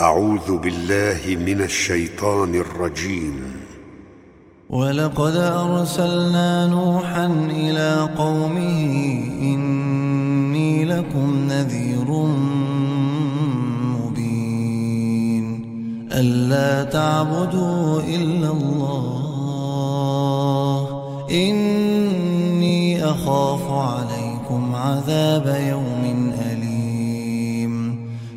أعوذ بالله من الشيطان الرجيم. ولقد أرسلنا نوحا إلى قومه إني لكم نذير مبين. ألا تعبدوا إلا الله. إني أخاف عليكم عذاب يوم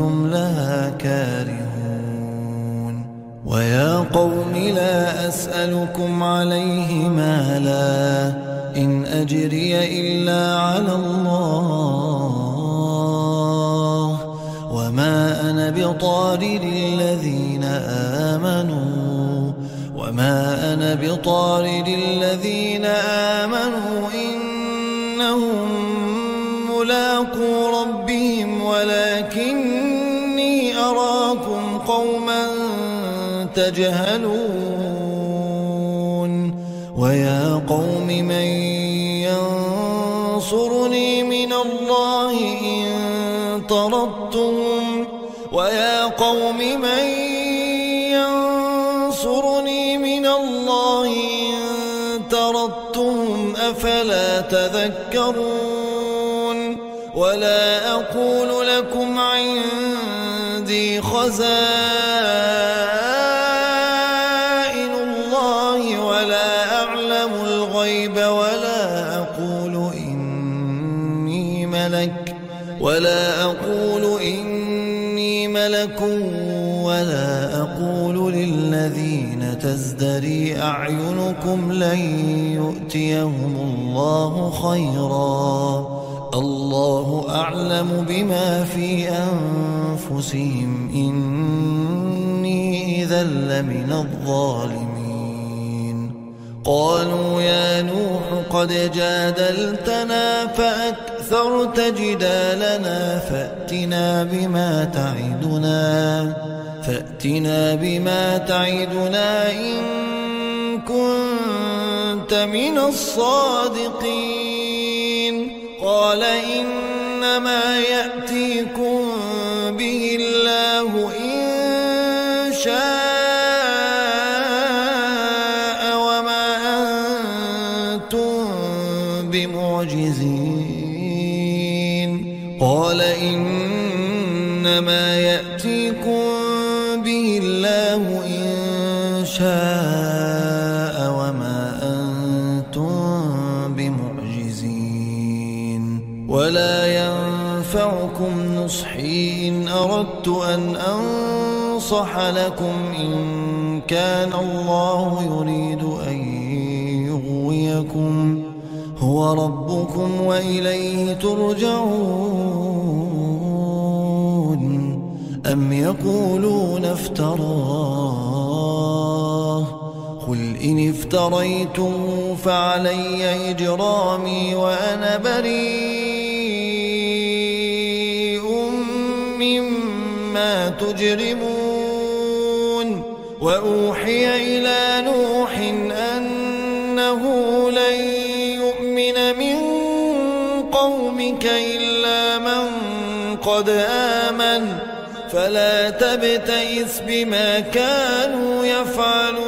لها كارهون ويا قوم لا أسألكم عليه مالا إن أجري إلا على الله وما أنا بطارد الذين آمنوا وما أنا بطارد الذين آمنوا إنهم ملاقو ربهم ولكني تجهلون ويا قوم من ينصرني من الله إن طردتهم ويا قوم من ينصرني من الله إن طردتهم أفلا تذكرون ولا أقول لكم عندي خزائن ملك ولا أقول للذين تزدري أعينكم لن يؤتيهم الله خيرا. الله أعلم بما في أنفسهم. إني إذا لمن الظالمين. قالوا يا نوح قد جادلتنا فأكثرت جدالنا فأتنا بما تعدنا فأتنا بما تعدنا إن كنت من الصادقين. قال إنما يأتيكم به الله إن شاء قال إنما يأتيكم به الله إن شاء وما أنتم بمعجزين. ولا ينفعكم نصحي إن أردت أن أنصح لكم إن كان الله يريد أن يغويكم. هو ربكم وإليه ترجعون أم يقولون افتراه قل إن افتريتم فعلي إجرامي وأنا بريء مما تجرمون وأوحي إلى نوح قومك إلا من قد آمن. فلا تبتئس بما كانوا يفعلون.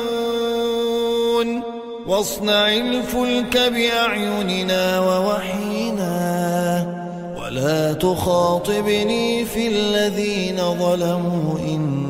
واصنع الفلك بأعيننا ووحينا. ولا تخاطبني في الذين ظلموا إنهم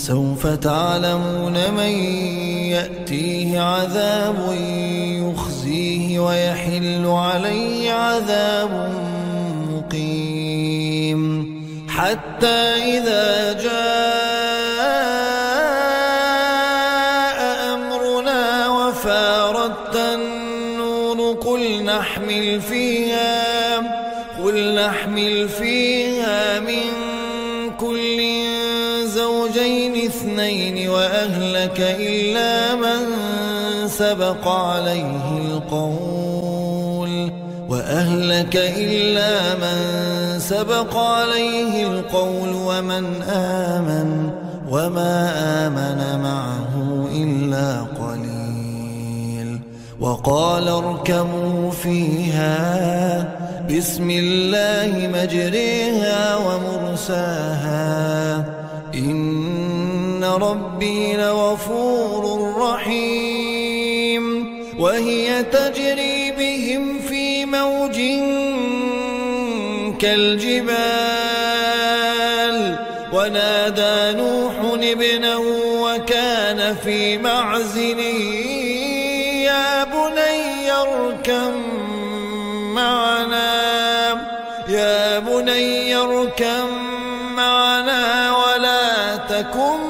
فسوف تعلمون من يأتيه عذاب يخزيه ويحل عليه عذاب مقيم. حتى إذا جاء أمرنا وفاردت النور قل نحمل فيها قل نحمل فيها من كل زوجين اثنين وأهلك إلا من سبق عليه القول وأهلك إلا من سبق عليه القول ومن آمن وما آمن معه إلا قليل وقال اركبوا فيها بسم الله مجريها ومرساها ربي لغفور رحيم وهي تجري بهم في موج كالجبال ونادى نوح ابنه وكان في معزل يا بني اركم معنا يا بني اركم معنا ولا تكن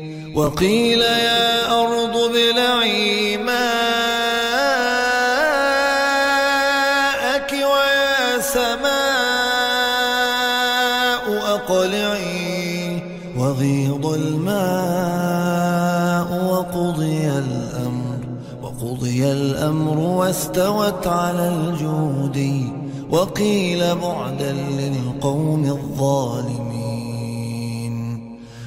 وقيل يا أرض ابلعي ماءك ويا سماء أقلعي وغيض الماء وقضي الأمر وقضي الأمر واستوت على الجود وقيل بعدا للقوم الظالمين.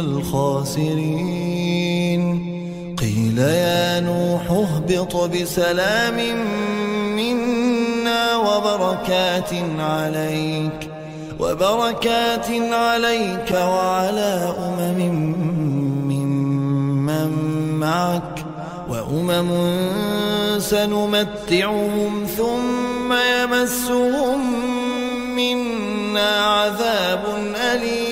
الخاسرين. قيل يا نوح اهبط بسلام منا وبركات عليك وبركات عليك وعلى أمم ممن معك وأمم سنمتعهم ثم يمسهم منا عذاب أليم.